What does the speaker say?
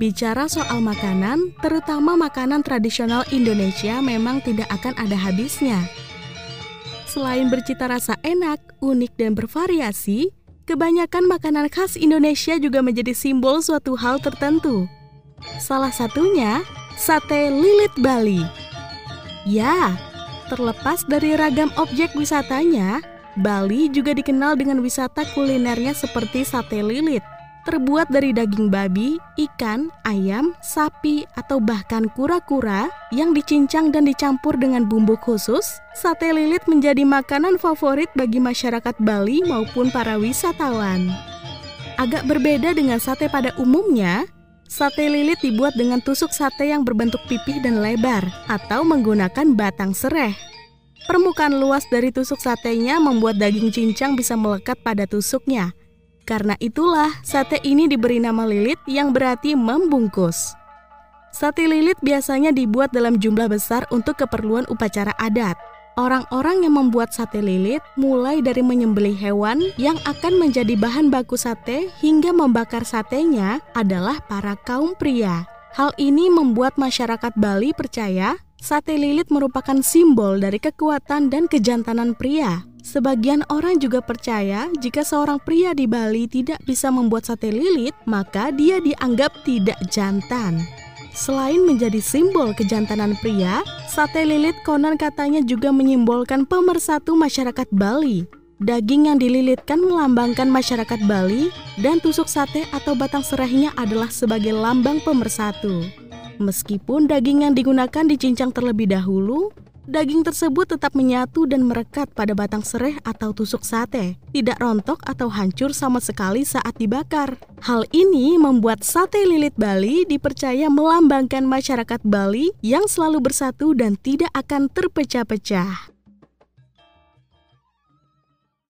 Bicara soal makanan, terutama makanan tradisional Indonesia memang tidak akan ada habisnya. Selain bercita rasa enak, unik, dan bervariasi, kebanyakan makanan khas Indonesia juga menjadi simbol suatu hal tertentu. Salah satunya, sate lilit Bali. Ya, terlepas dari ragam objek wisatanya, Bali juga dikenal dengan wisata kulinernya seperti sate lilit terbuat dari daging babi, ikan, ayam, sapi, atau bahkan kura-kura yang dicincang dan dicampur dengan bumbu khusus, sate lilit menjadi makanan favorit bagi masyarakat Bali maupun para wisatawan. Agak berbeda dengan sate pada umumnya, sate lilit dibuat dengan tusuk sate yang berbentuk pipih dan lebar atau menggunakan batang sereh. Permukaan luas dari tusuk satenya membuat daging cincang bisa melekat pada tusuknya, karena itulah sate ini diberi nama lilit yang berarti membungkus. Sate lilit biasanya dibuat dalam jumlah besar untuk keperluan upacara adat. Orang-orang yang membuat sate lilit mulai dari menyembelih hewan yang akan menjadi bahan baku sate hingga membakar satenya adalah para kaum pria. Hal ini membuat masyarakat Bali percaya sate lilit merupakan simbol dari kekuatan dan kejantanan pria. Sebagian orang juga percaya jika seorang pria di Bali tidak bisa membuat sate lilit, maka dia dianggap tidak jantan. Selain menjadi simbol kejantanan pria, sate lilit konon katanya juga menyimbolkan pemersatu masyarakat Bali. Daging yang dililitkan melambangkan masyarakat Bali dan tusuk sate atau batang serahnya adalah sebagai lambang pemersatu. Meskipun daging yang digunakan dicincang terlebih dahulu, Daging tersebut tetap menyatu dan merekat pada batang sereh atau tusuk sate, tidak rontok atau hancur sama sekali saat dibakar. Hal ini membuat sate lilit Bali dipercaya melambangkan masyarakat Bali yang selalu bersatu dan tidak akan terpecah-pecah.